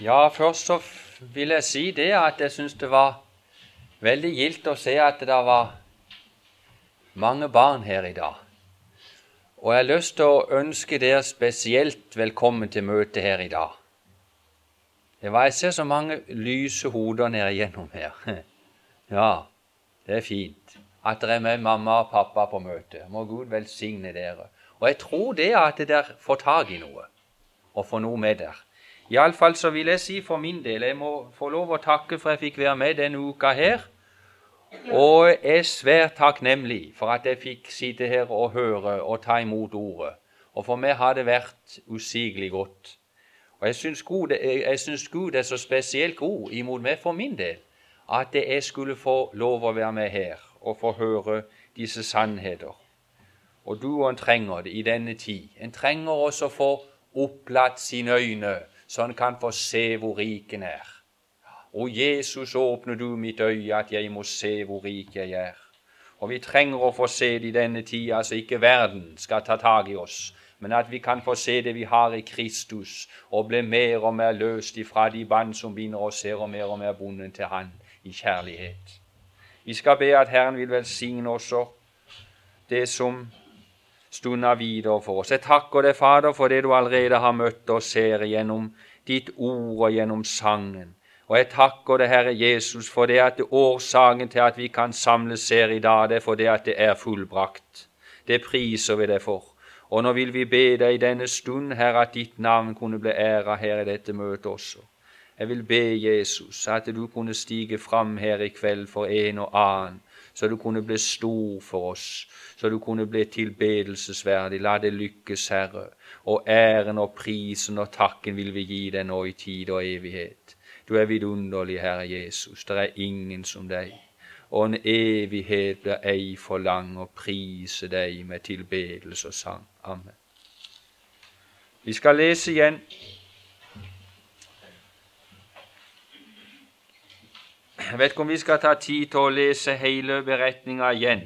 Ja, først så vil jeg si det at jeg syns det var veldig gildt å se at det var mange barn her i dag. Og jeg har lyst til å ønske dere spesielt velkommen til møtet her i dag. Det var, Jeg ser så mange lyse hoder nede igjennom her. Ja, det er fint at dere er med mamma og pappa på møtet. Må Gud velsigne dere. Og jeg tror det at dere får tak i noe, og får noe med dere. Iallfall så vil jeg si for min del Jeg må få lov å takke for jeg fikk være med denne uka her. Og jeg er svært takknemlig for at jeg fikk sitte her og høre og ta imot ordet. Og for meg har det vært usigelig godt. Og jeg syns Gud, Gud, er så spesielt god imot meg for min del at jeg skulle få lov å være med her og få høre disse sannheter. Og du og en trenger det i denne tid. En trenger også å få opplatt sine øyne så han kan få se hvor rik en er. O Jesus, åpner du mitt øye, at jeg må se hvor rik jeg er. Og vi trenger å få se det i denne tida, så ikke verden skal ta tak i oss, men at vi kan få se det vi har i Kristus, og bli mer og mer løst ifra de bånd som binder oss her, og mer og mer bundet til Han i kjærlighet. Vi skal be at Herren vil velsigne også det som stunder videre for oss. Jeg takker deg, Fader, for det du allerede har møtt oss her gjennom ditt ord og gjennom sangen. Og jeg takker deg, Herre Jesus, for det at det årsaken til at vi kan samles her i dag, det er for det at det er fullbrakt. Det priser vi deg for. Og nå vil vi be deg i denne stund, Herre, at ditt navn kunne bli æra her i dette møtet også. Jeg vil be Jesus at du kunne stige fram her i kveld for en og annen, så du kunne bli stor for oss, så du kunne bli tilbedelsesverdig. La det lykkes, Herre. Og æren og prisen og takken vil vi gi deg nå i tid og evighet. Du er vidunderlig, Herre Jesus. Det er ingen som deg. Og en evighet blir ei for lang å prise deg med tilbedelse og sang. Amen. Vi skal lese igjen Jeg vet ikke om vi skal ta tid til å lese hele beretninga igjen.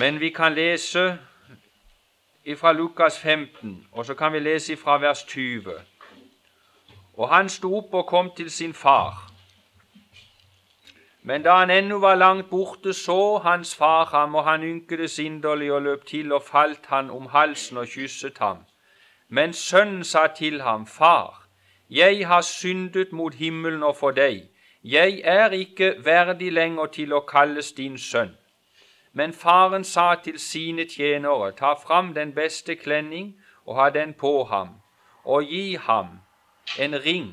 Men vi kan lese fra Lukas 15, og så kan vi lese fra vers 20. Og han sto opp og kom til sin far. Men da han ennå var langt borte, så hans far ham, og han ynkede inderlig og løp til og falt han om halsen og kysset ham. Men sønnen sa til ham, Far, jeg har syndet mot himmelen og for deg. Jeg er ikke verdig lenger til å kalles din sønn. Men faren sa til sine tjenere, ta fram den beste klenning og ha den på ham, og gi ham en ring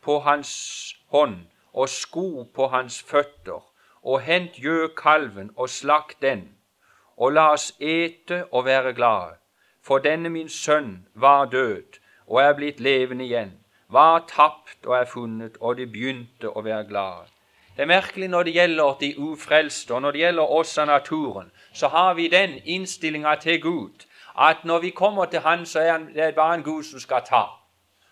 på hans hånd og sko på hans føtter, og hent gjøkalven og slakt den, og la oss ete og være glade. For denne min sønn var død og er blitt levende igjen, var tapt og er funnet, og de begynte å være glade. Det er merkelig når det gjelder de ufrelste, og når det gjelder oss av naturen, så har vi den innstillinga til Gud at når vi kommer til Han, så er det bare en Gud som skal ta.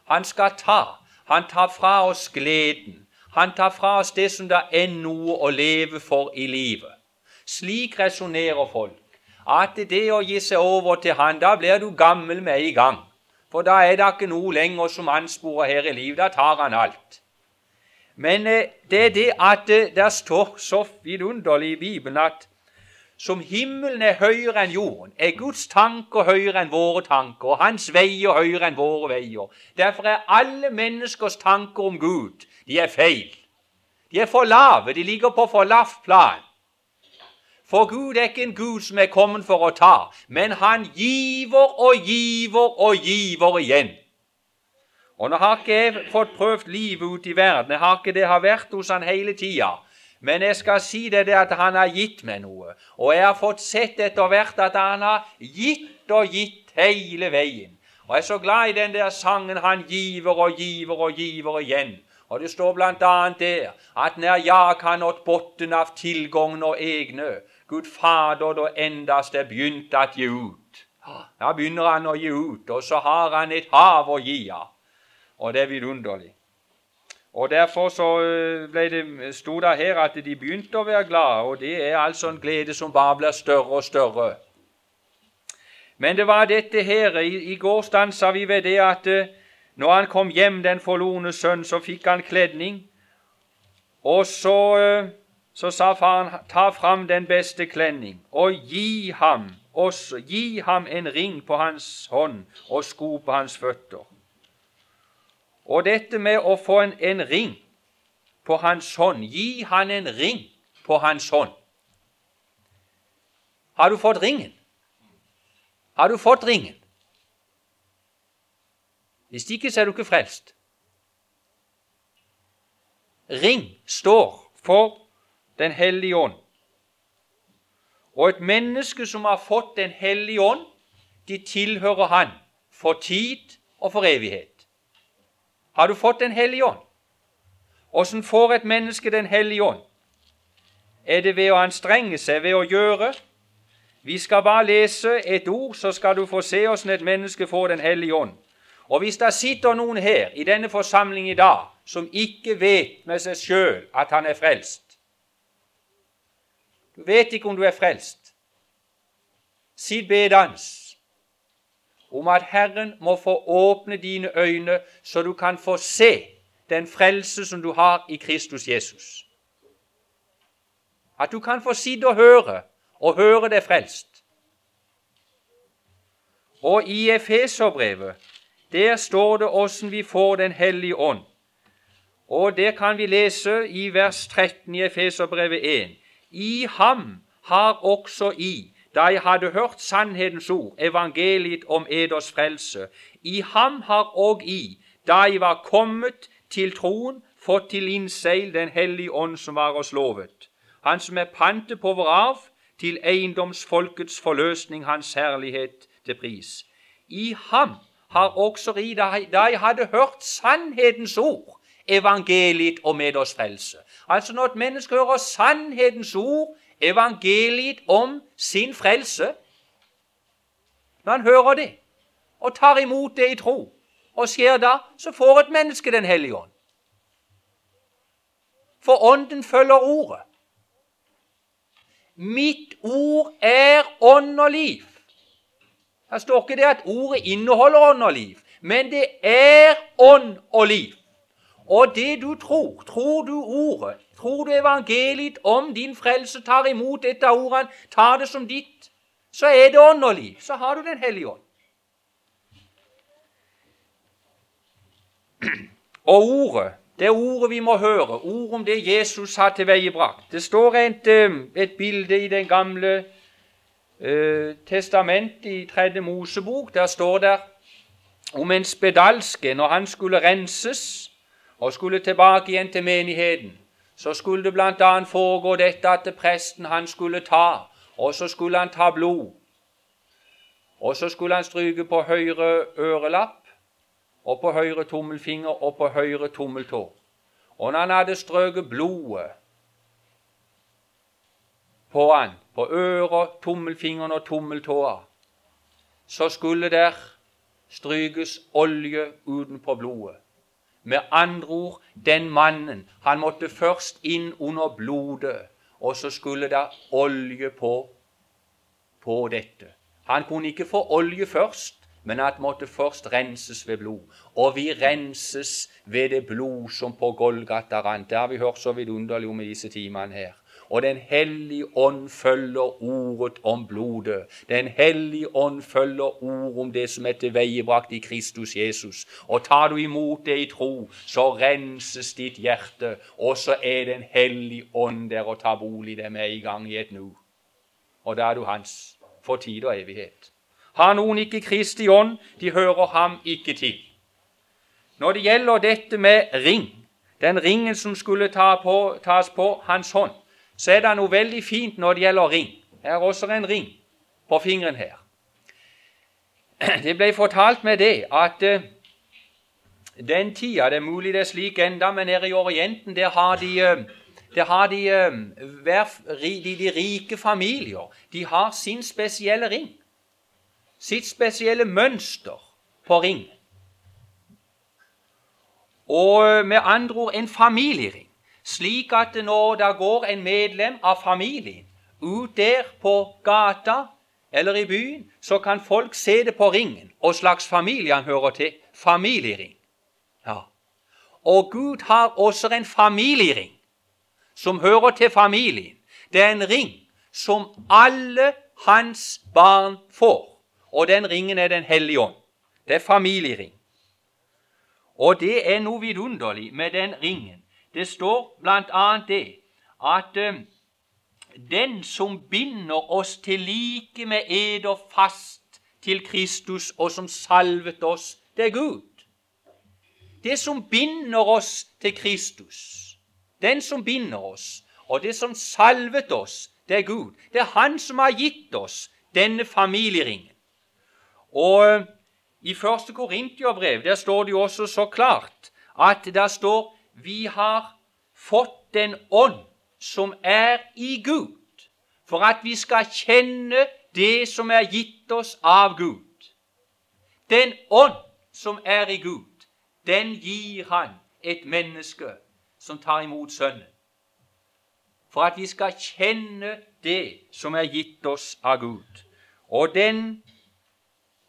Han skal ta. Han tar fra oss gleden. Han tar fra oss det som det er noe å leve for i livet. Slik resonnerer folk. At det å gi seg over til Han, da blir du gammel med en gang. For da er det ikke noe lenger som ansporer her i livet. Da tar han alt. Men eh, det er det at eh, det står så vidunderlig i Bibelen at som himmelen er høyere enn jorden, er Guds tanker høyere enn våre tanker, og Hans veier høyere enn våre veier. Derfor er alle menneskers tanker om Gud de er feil. De er for lave, de ligger på for lavt plan. For Gud er ikke en Gud som er kommet for å ta, men han giver og giver og giver igjen. Og nå har ikke jeg fått prøvd livet ute i verden, jeg har ikke det har vært hos han hele tida. Men jeg skal si det, det at han har gitt meg noe. Og jeg har fått sett etter hvert at han har gitt og gitt hele veien. Og jeg er så glad i den der sangen 'Han giver og giver og giver igjen'. Og det står annet der at når jeg har nådd botten av tilgangen og egne, Gud Fader da endast er begynt å gi ut. Da begynner han å gi ut, og så har han et hav å gi av og det er vidunderlig. Og Derfor så øh, ble det, sto det her at de begynte å være glade, og det er altså en glede som bare blir større og større. Men det var dette her I, i går stansa vi ved det at uh, Når han kom hjem, den forlorne sønn, så fikk han kledning. Og så, eh, så sa faren, ta fram den beste klenning og gi ham også, gi ham en ring på hans hånd og sko på hans føtter. Og dette med å få en, en ring på hans hånd, gi han en ring på hans hånd. Har du fått ringen? Har du fått ringen? Hvis ikke, så er du ikke frelst. Ring står for Den hellige ånd. Og et menneske som har fått Den hellige ånd, de tilhører Han for tid og for evighet. Har du fått Den hellige ånd? Åssen får et menneske Den hellige ånd? Er det ved å anstrenge seg, ved å gjøre? Vi skal bare lese et ord, så skal du få se åssen et menneske får Den hellige ånd. Og hvis det sitter noen her i denne forsamling i dag som ikke vet med seg sjøl at han er frelst vet ikke om du er frelst. Sitt bedans om at Herren må få åpne dine øyne, så du kan få se den frelse som du har i Kristus Jesus. At du kan få sitte og høre, og høre deg frelst. Og i Efeserbrevet der står det åssen vi får Den hellige ånd. Og det kan vi lese i vers 13 i Efeserbrevet 1. I ham har også I, da jeg hadde hørt sannhetens ord, evangeliet om eders frelse, i ham har òg I, da jeg var kommet til troen, fått til innseil Den hellige ånd som var oss lovet. Han som er pantet på vår arv, til eiendomsfolkets forløsning, hans herlighet til pris. I ham har også ri, da jeg hadde hørt sannhetens ord, evangeliet om eders frelse. Altså når et menneske hører sannhetens ord, evangeliet om sin frelse Når han hører det og tar imot det i tro, og skjer da, så får et menneske Den hellige ånd. For Ånden følger Ordet. Mitt ord er ånd og liv. Her står ikke det at ordet inneholder ånd og liv, men det er ånd og liv. Og det du tror, tror du ordet, tror du evangeliet om din frelse, tar imot dette av ordene, tar det som ditt, så er det åndelig. Så har du Den hellige ånd. Og ordet, det er ordet vi må høre, ord om det Jesus har tilveiebrakt. Det står et, eh, et bilde i den gamle eh, testamentet i Tredje Mosebok. Der står det om en spedalske når han skulle renses og skulle tilbake igjen til menigheten. Så skulle det bl.a. foregå dette at presten han skulle ta, og så skulle han ta blod. Og så skulle han stryke på høyre ørelapp og på høyre tommelfinger og på høyre tommeltå. Og når han hadde strøket blodet på han, på øret, tommelfingeren og tommeltåa, så skulle der strykes olje utenpå blodet. Med andre ord, den mannen, han måtte først inn under blodet, og så skulle det olje på, på dette. Han kunne ikke få olje først, men at måtte først renses ved blod. Og vi renses ved det blod som på Golgata rant. Det har vi hørt så vidunderlig om i disse timene her. Og Den hellige ånd følger ordet om blodet. Den hellige ånd følger ord om det som er tilveiebrakt i Kristus Jesus. Og tar du imot det i tro, så renses ditt hjerte, og så er Den hellige ånd der og tar bolig der med i gang i et nu. Og da er du hans for tid og evighet. Har noen ikke Kristi ånd, de hører ham ikke til. Når det gjelder dette med ring, den ringen som skulle ta på, tas på hans hånd, så er det noe veldig fint når det gjelder ring. Her er også en ring på fingeren her. Det ble fortalt med det at uh, den tida Det er mulig det er slik enda, men nede i Orienten der har de, uh, der har de, uh, de, de rike familier de har sin spesielle ring sitt spesielle mønster på ring. Og med andre ord en familiering, slik at når det går en medlem av familien ut der på gata eller i byen, så kan folk se det på ringen og slags familie han hører til. Familiering. Og Gud har også en familiering som hører til familien. Det er en ring som alle hans barn får. Og den ringen er Den hellige ånd. Det er familiering. Og det er noe vidunderlig med den ringen. Det står bl.a. det at uh, den som binder oss til like med eder fast til Kristus, og som salvet oss, det er Gud. Det som binder oss til Kristus, den som binder oss, og det som salvet oss, det er Gud. Det er Han som har gitt oss denne familieringen. Og eh, i første Korintiabrev der står det jo også så klart at der står vi har fått den ånd som er i Gud, for at vi skal kjenne det som er gitt oss av Gud. Den ånd som er i Gud, den gir Han et menneske som tar imot Sønnen. For at vi skal kjenne det som er gitt oss av Gud. Og den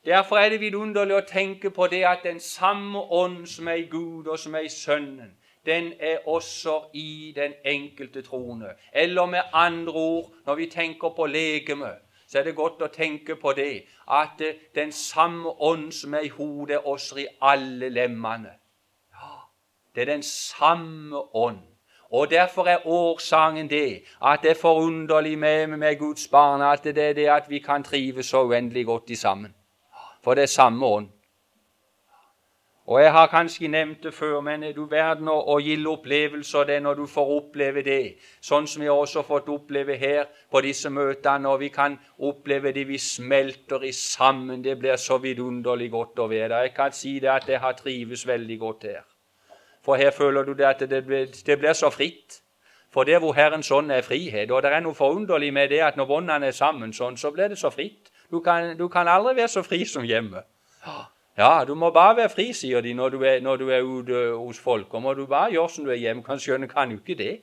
Derfor er det vidunderlig å tenke på det at den samme ånd som er i Gud, og som er i Sønnen, den er også i den enkelte troende. Eller med andre ord, når vi tenker på legeme, så er det godt å tenke på det at den samme ånd som er i hodet, er også i alle lemmene. Ja, det er den samme ånd. Og Derfor er årsaken det at det er forunderlig med, med Guds barn at det er det at vi kan trives så uendelig godt sammen. For det er samme ånd. Og Jeg har kanskje nevnt det før, men er du verden å gilde opplevelser det når du får oppleve det, sånn som vi har også fått oppleve her på disse møtene, og vi kan oppleve det vi smelter i sammen. Det blir så vidunderlig godt å være der. Jeg kan si det at jeg har trives veldig godt her. For her føler du det at det blir, det blir så fritt. For der hvor Herrens ånd er frihet. Og det er noe forunderlig med det at når båndene er sammen sånn, så blir det så fritt. Du kan, du kan aldri være så fri som hjemme. Ja, du må bare være fri, sier de når du er, når du er ute hos folk. Og må du bare gjøre som du er hjemme. Kan skjønne kan jo ikke det.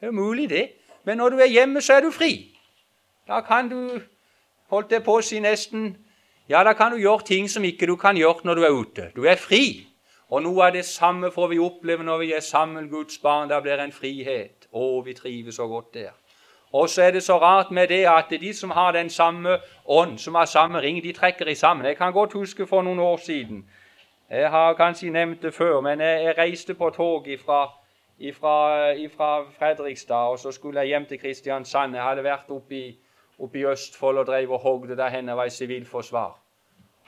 Det er mulig, det. Men når du er hjemme, så er du fri. Da kan du, holdt jeg på å si nesten Ja, da kan du gjøre ting som ikke du kan gjøre når du er ute. Du er fri. Og noe av det samme får vi oppleve når vi er sammen, Guds barn. Da blir det en frihet. Å, vi trives så godt der. Og så er det så rart med det at de som har den samme ånd, som har samme ring, de trekker i sammen. Jeg kan godt huske for noen år siden Jeg har kanskje nevnt det før, men jeg, jeg reiste på tog ifra, Fredrikstad, og så skulle jeg hjem til Kristiansand. Jeg hadde vært oppe i, oppe i Østfold og drev og hogde der henne, var i sivilforsvar.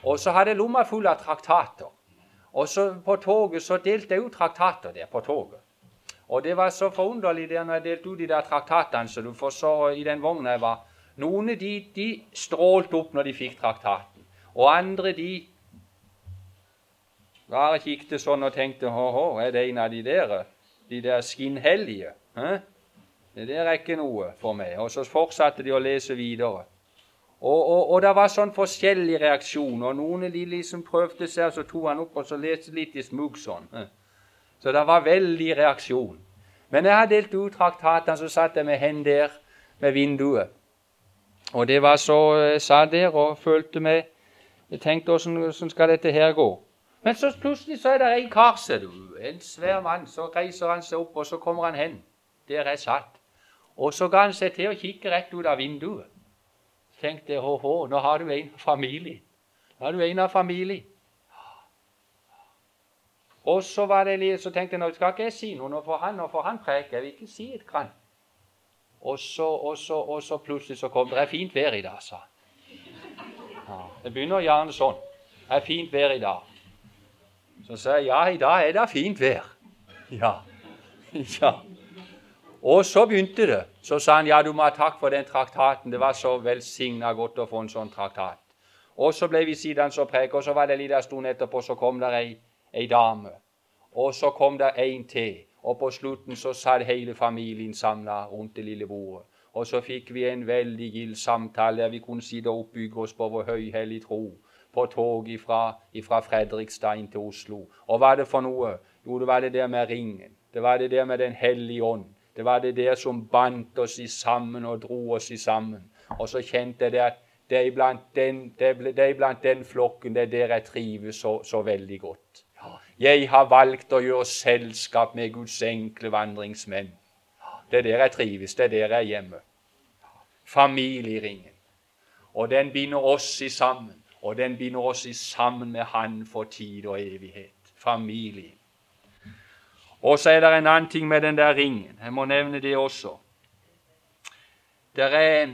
Og så hadde jeg lomma full av traktater. Og så på toget så delte jeg ut traktater der på toget. Og det var så forunderlig der når jeg delte ut de der traktatene så du får så i den vogna jeg var. Noen de, de strålte opp når de fikk traktaten, og andre de bare kikket sånn og tenkte hå-hå, er det en av de der, de der skinnhellige? Hæ? Det der er ikke noe for meg. Og så fortsatte de å lese videre. Og, og, og det var sånn forskjellig reaksjon, og Noen de liksom prøvde seg, så tok han opp og så leste litt i smug sånn. Så det var veldig reaksjon. Men jeg har delt ut traktatene, så satt jeg med hendene der med vinduet. Og det var så Jeg satt der og følte meg Jeg tenkte åssen skal dette her gå? Men så plutselig så er det en kar, ser du. En svær mann. Så reiser han seg opp, og så kommer han hen der jeg satt. Og så ga han seg til å kikke rett ut av vinduet. Tenkte jeg hå, nå har du en familie. Nå har du en av familien. Og så, var litt, så tenkte jeg nå skal ikke jeg si noe, nå får han, nå får han preke. Jeg vil ikke si et grann. Og så, og, så, og så, plutselig så kom det er fint vær i dag, sa han. Ja, det begynner gjerne sånn. Det er fint vær i dag. Så sa jeg ja, i dag er det fint vær. Ja. ja. Og så begynte det. Så sa han ja, du må ha takk for den traktaten. Det var så velsigna godt å få en sånn traktat. Og så ble vi sittende og preke, og så var det en liten stund etterpå, så kom det ei ei dame. Og så kom det en til, og på slutten så satt hele familien samla rundt det lille bordet. Og så fikk vi en veldig gild samtale der vi kunne sitte og oppbygge oss på vår høyhellige tro på tog Fredrikstad inn til Oslo. Og hva er det for noe? Jo, det var det der med ringen. Det var det der med Den hellige ånd. Det var det der som bandt oss i sammen og dro oss i sammen. Og så kjente jeg det at det er iblant den, det er blant den flokken det er der jeg trives så, så veldig godt. Jeg har valgt å gjøre selskap med Guds enkle vandringsmenn. Det er der jeg trives, det er der jeg er hjemme. Familieringen. Og den binder oss i sammen. Og den binder oss i sammen med Han for tid og evighet. Familien. Og så er det en annen ting med den der ringen. Jeg må nevne det også. Der er,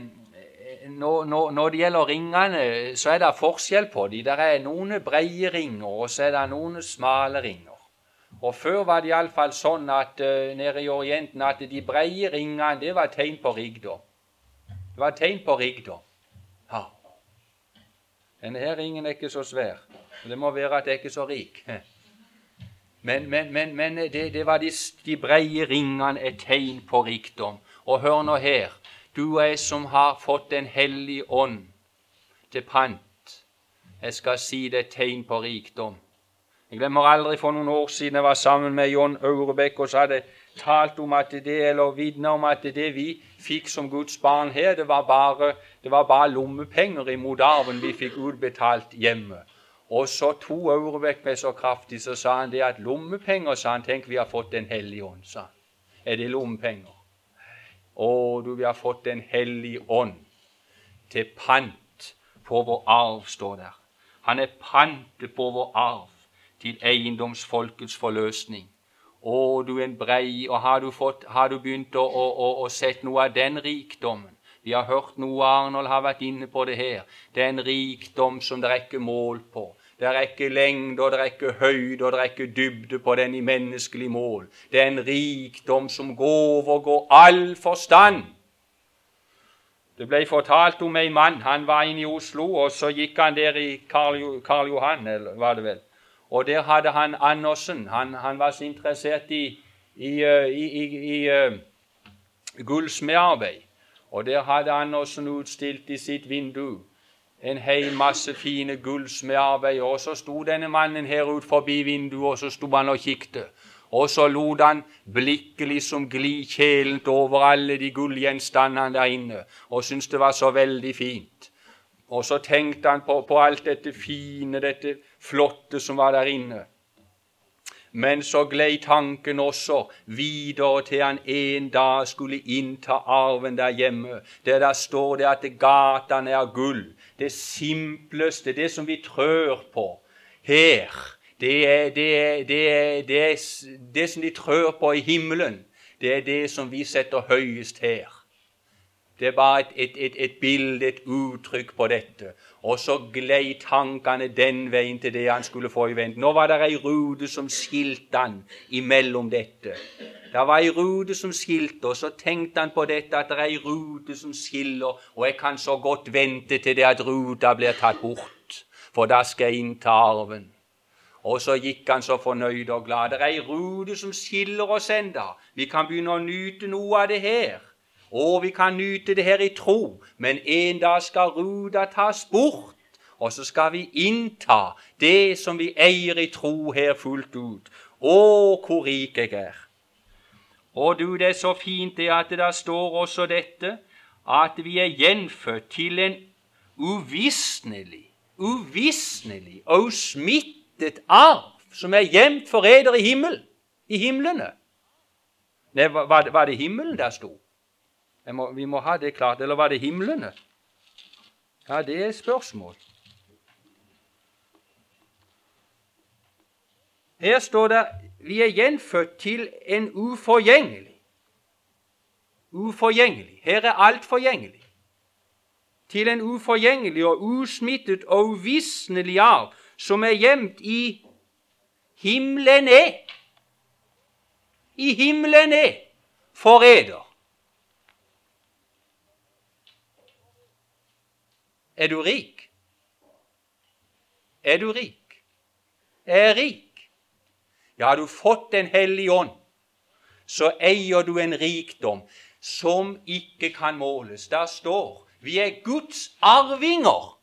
når, når, det gjelder ringene, så er det forskjell på dem. Det er noen breie ringer, og så er det noen smale ringer. Og Før var det iallfall sånn at uh, nede i Orienten at de breie ringene det var tegn på rikdom. Det var tegn på rikdom. Ja. Denne ringen er ikke så svær. Det må være at jeg ikke er så rik. Men, men, men, men det, det, var de, de breie ringene et tegn på rikdom. Og hør nå her. Du er som har fått Den hellige ånd til pant. Jeg skal si det er tegn på rikdom. Jeg glemmer aldri for noen år siden jeg var sammen med John Aurebekk og så hadde talt om at det, eller vitna om at det vi fikk som Guds barn her, det var bare, det var bare lommepenger imot arven vi fikk utbetalt hjemme. Og så to Aurebekk meg så kraftig, så sa han det at lommepenger, sa han, tenk vi har fått Den hellige ånd, sa han. Er det lommepenger? Å, du, vi har fått Den hellige ånd til pant på vår arv, står der. Han er pantet på vår arv til eiendomsfolkets forløsning. Å, du en brei, og har du, fått, har du begynt å, å, å, å sett noe av den rikdommen? Vi har hørt noe, Arnold har vært inne på det her. Det er en rikdom som det er ikke mål på. Det er ikke lengde, og det er ikke høyde, og det er ikke dybde på den i menneskelig mål. Det er en rikdom som går overgår all forstand. Det ble fortalt om en mann. Han var inne i Oslo, og så gikk han der i Karl, Karl Johan, eller var det vel. Og der hadde han Andersen. Han, han var så interessert i, i, eh, i, i, i uh, gullsmedarbeid. Og der hadde Andersen utstilt i sitt vindu en hel masse fine gullsmedarbeid. Og så sto denne mannen her ut forbi vinduet, og så sto han og kikket. Og så lot han blikket liksom gli kjælent over alle de gullgjenstandene der inne, og syntes det var så veldig fint. Og så tenkte han på, på alt dette fine, dette flotte som var der inne. Men så glei tanken også videre til han en dag skulle innta arven der hjemme, der der står det at gatene er gull. Det simpleste, det som vi trør på her, det er det, er, det, er, det, er, det som de trør på i himmelen. Det er det som vi setter høyest her. Det bare et, et, et, et bilde, et uttrykk på dette. Og så glei tankene den veien til det han skulle få i vente. Nå var det ei rute som skilte han imellom dette. Det var ei rute som skilte, og så tenkte han på dette at det er ei rute som skiller, og jeg kan så godt vente til det at ruta blir tatt bort, for da skal jeg innta arven. Og så gikk han så fornøyd og glad. Det er ei rute som skiller oss enda. Vi kan begynne å nyte noe av det her. Og vi kan nyte det her i tro, men en dag skal ruta tas bort, og så skal vi innta det som vi eier i tro her fullt ut. Å, hvor rik jeg er! Og du, det er så fint det at det der står også dette, at vi er gjenfødt til en uvisnelig, uvisnelig og smittet arv, som er gjemt for eder i himmel, i himlene. Nei, var, var det himmelen der sto? Må, vi må ha det klart. Eller var det himlene? Ja, det er et spørsmål. Her står det vi er gjenfødt til en uforgjengelig. Uforgjengelig. Her er alt forgjengelig. Til en uforgjengelig og usmittet og uvisnelig arv som er gjemt i himmelen er. I himmelen er for eder. Er du rik? Er du rik? Er jeg rik? Ja, har du fått Den hellige ånd, så eier du en rikdom som ikke kan måles. Der står vi er Guds arvinger,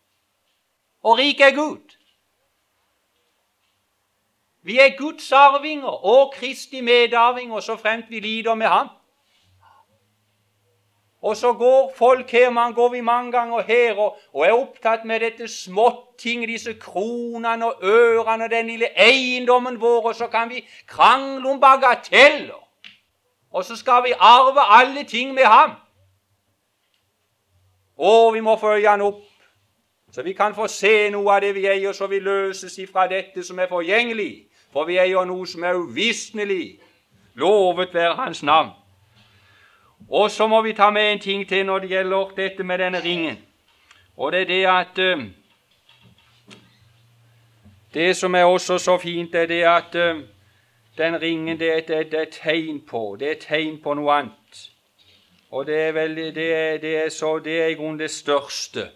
og rik er Gud. Vi er Guds arvinger og Kristi medarvinger så fremt vi lider med ham. Og så går folk her, man går vi mange ganger her og, og er opptatt med dette småting, disse kronene og ørene og den lille eiendommen vår, og så kan vi krangle om bagateller. Og så skal vi arve alle ting med ham. Og vi må følge han opp, så vi kan få se noe av det vi eier, så vi løses ifra dette som er forgjengelig. For vi eier noe som er uvisnelig. Lovet være Hans navn. Og så må vi ta med en ting til når det gjelder dette med denne ringen. Og det er det at uh, Det som er også så fint, er det at uh, den ringen det er, det, det er tegn på Det er et tegn på noe annet. Og det er, veldig, det er, det er, så, det er i grunnen det største.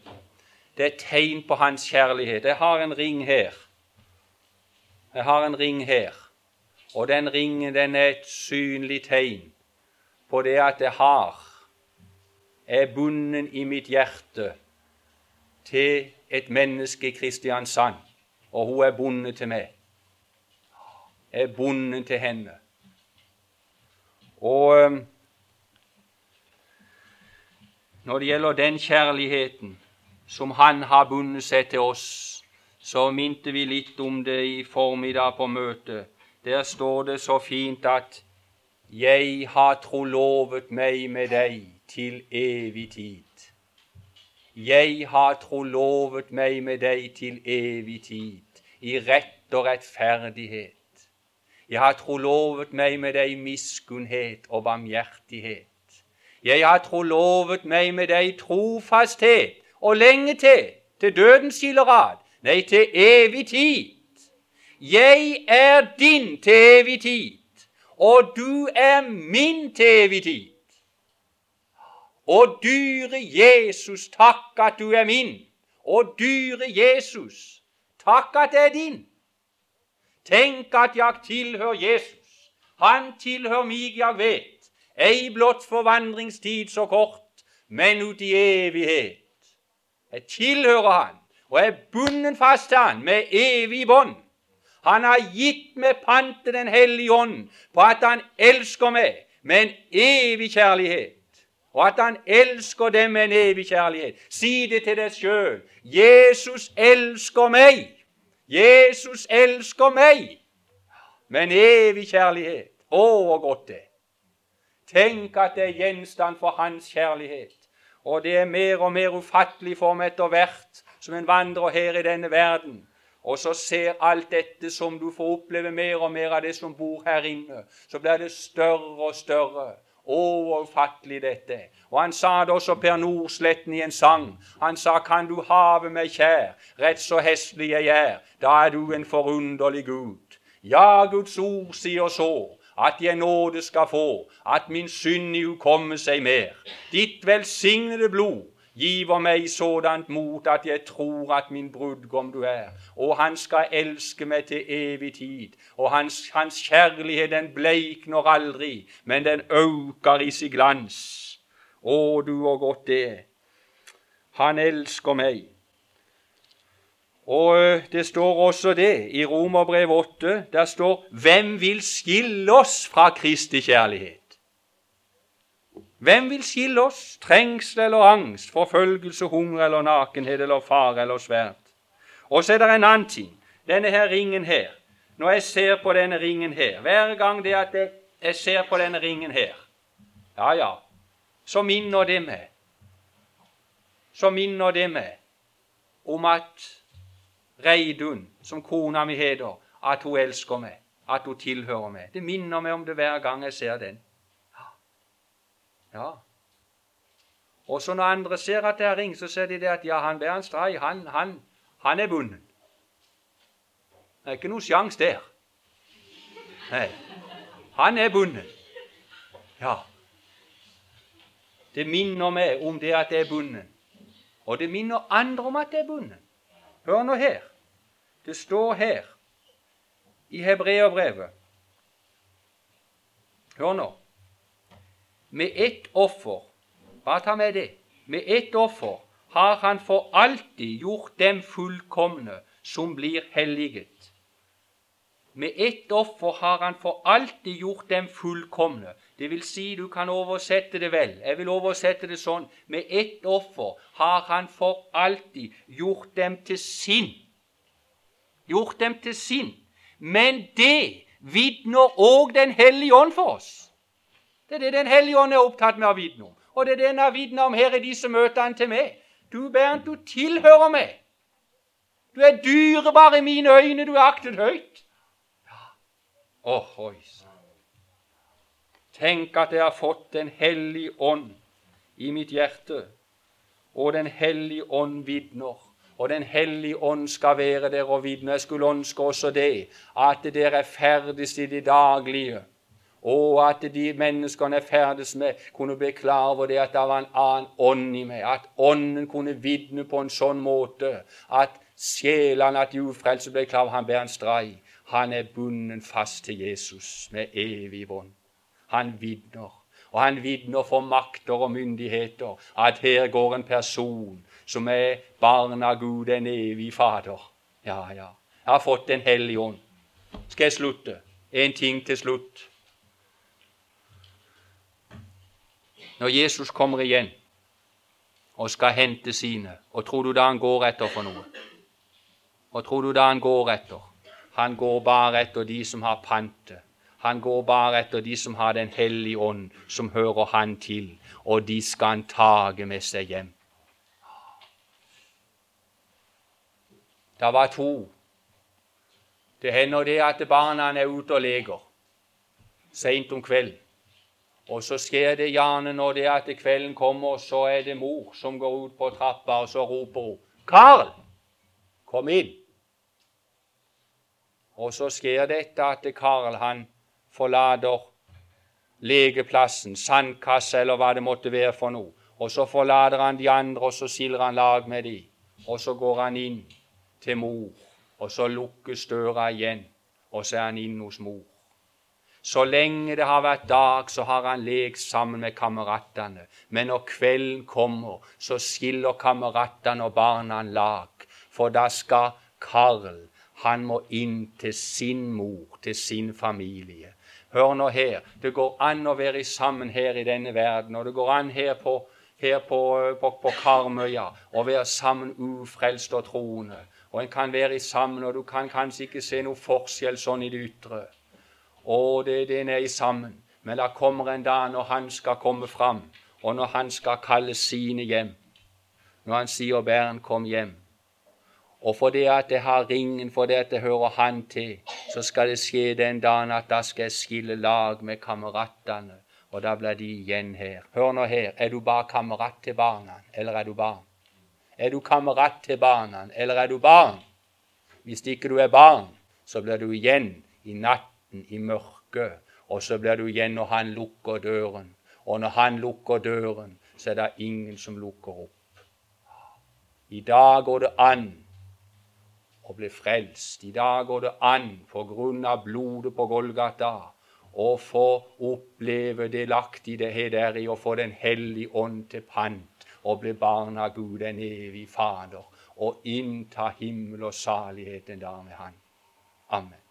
Det er tegn på hans kjærlighet. Jeg har en ring her. Jeg har en ring her. Og den ringen den er et synlig tegn på det at jeg har, er bundet i mitt hjerte til et menneske i Kristiansand, og hun er bundet til meg. Jeg er bundet til henne. Og når det gjelder den kjærligheten som Han har bundet seg til oss, så minte vi litt om det i formiddag på møtet. Der står det så fint at jeg har trolovet meg med deg til evig tid. Jeg har trolovet meg med deg til evig tid, i rett og rettferdighet. Jeg har trolovet meg med deg i miskunnhet og barmhjertighet. Jeg har trolovet meg med deg trofasthet og lenge til, til dødens kilderad, nei, til evig tid. Jeg er din til evig tid og du er min til evig tid. Og dyre Jesus, takk at du er min. Og dyre Jesus, takk at det er din. Tenk at jeg tilhører Jesus. Han tilhører meg, jeg vet. Ei blott forvandringstid så kort, men ut i evighet. Jeg tilhører Han, og er bundet fast til Han med evig bånd. Han har gitt meg panten Den hellige ånd på at han elsker meg med en evig kjærlighet. Og at han elsker dem med en evig kjærlighet. Si det til deg sjøl. Jesus elsker meg. Jesus elsker meg med en evig kjærlighet. Å, hvor godt det Tenk at det er gjenstand for hans kjærlighet. Og det er mer og mer ufattelig for meg etter hvert som en vandrer her i denne verden og så ser alt dette som du får oppleve mer og mer av det som bor her inne, så blir det større og større. Å, hvor ufattelig dette Og han sa det også Per Nordsletten i en sang. Han sa, kan du have meg kjær, rett så hestlig jeg er, da er du en forunderlig Gud. Ja, Guds ord sier så, at jeg nåde skal få, at min synd i komme seg mer. Ditt velsignede blod giver meg sådant mot at jeg tror at min brudgom du er, og han skal elske meg til evig tid. Og hans, hans kjærlighet, den bleikner aldri, men den øker i sin glans. Å, du og godt det. Han elsker meg. Og det står også det i Romerbrev 8. Der står 'Hvem vil skille oss fra Kristi kjærlighet'? Hvem vil skille oss? Trengsel eller angst, forfølgelse, hunger eller nakenhet eller fare eller sverd. Og så er det en annen ting. Denne her ringen her. Når jeg ser på denne ringen her Hver gang det at jeg, jeg ser på denne ringen her, ja, ja, så minner det meg Så minner det meg om at Reidun, som kona mi heter, at hun elsker meg, at hun tilhører meg. Det minner meg om det hver gang jeg ser den. Ja. Og så når andre ser at det er ring, så ser de det at ja, han Bernt Stray, han, han, han er bundet. Det er ikke noe sjans der. Nei. Han er bundet. Ja. Det minner meg om det at det er bundet. Og det minner andre om at det er bundet. Hør nå her. Det står her i hebreerbrevet Hør nå med ett offer Bare ta med det. Med ett offer har han for alltid gjort dem fullkomne som blir helliget. Med ett offer har han for alltid gjort dem fullkomne. Det vil si, du kan oversette det vel. Jeg vil oversette det sånn. Med ett offer har han for alltid gjort dem til sin. Gjort dem til sin. Men det vitner òg Den hellige ånd for oss. Det er det Den hellige ånd er opptatt med å vitne om. Og det er det han har vitna om her i disse møtene til meg. Du, Bernt, du tilhører meg. Du er dyrebar i mine øyne, du er aktet høyt. Ja. oh, oi Tenk at jeg har fått Den hellige ånd i mitt hjerte, og Den hellige ånd vitner. Og Den hellige ånd skal være der og vitne. Jeg skulle ønske også det, at dere er ferdigst i det daglige. Og at de menneskene jeg ferdes med, kunne bli klar over det at det var en annen ånd i meg. At ånden kunne vitne på en sånn måte at sjelene, at de ufrelste ble klar over han bærer en strei. Han er bundet fast til Jesus med evig bånd. Han vitner. Og han vitner for makter og myndigheter at her går en person som er barn av Gud, en evig Fader. Ja, ja. Jeg har fått Den hellige ånd. Skal jeg slutte? En ting til slutt. Når Jesus kommer igjen og skal hente sine, og tror du da han går etter for noe? Og tror du da han går etter? Han går bare etter de som har pantet. Han går bare etter de som har Den hellige ånd, som hører han til, og de skal han tage med seg hjem. Det var to. Det hender det at barna er ute og leker seint om kvelden. Og så skjer det gjerne når det er at kvelden kommer, så er det mor som går ut på trappa, og så roper hun 'Karl, kom inn!' Og så skjer dette at Karl han forlater legeplassen, sandkasse eller hva det måtte være for noe. Og så forlater han de andre, og så skiller han lag med de. Og så går han inn til mor, og så lukkes døra igjen, og så er han inn hos mor. Så lenge det har vært dag, så har han lekt sammen med kameratene. Men når kvelden kommer, så skiller kameratene og barna lag. For da skal Karl han må inn til sin mor, til sin familie. Hør nå her. Det går an å være sammen her i denne verden, og det går an her på, her på, på, på Karmøya å være sammen ufrelst og troende. Og en kan være sammen, og du kan kanskje ikke se noe forskjell sånn i det ytre. Og det, den er i sammen. Men det kommer en dag når han skal komme fram, og når han skal kalle sine hjem. Når han sier 'Bæren, kom hjem'. Og fordi at jeg har ringen, fordi at jeg hører han til, så skal det skje den dagen at da skal jeg skille lag med kameratene, og da blir de igjen her. Hør nå her, er du bare kamerat til barna, eller er du barn? Er du kamerat til barna, eller er du barn? Hvis ikke du er barn, så blir du igjen i natt natten, i mørket, og så blir du igjen når han lukker døren. Og når han lukker døren, så er det ingen som lukker opp. I dag går det an å bli frelst. I dag går det an, på grunn av blodet på Golgata, å få oppleve delaktighet deri og få Den hellige ånd til pant og bli barn av Gud, en evig Fader, og innta himmel og salighet en dag med Han. Amen.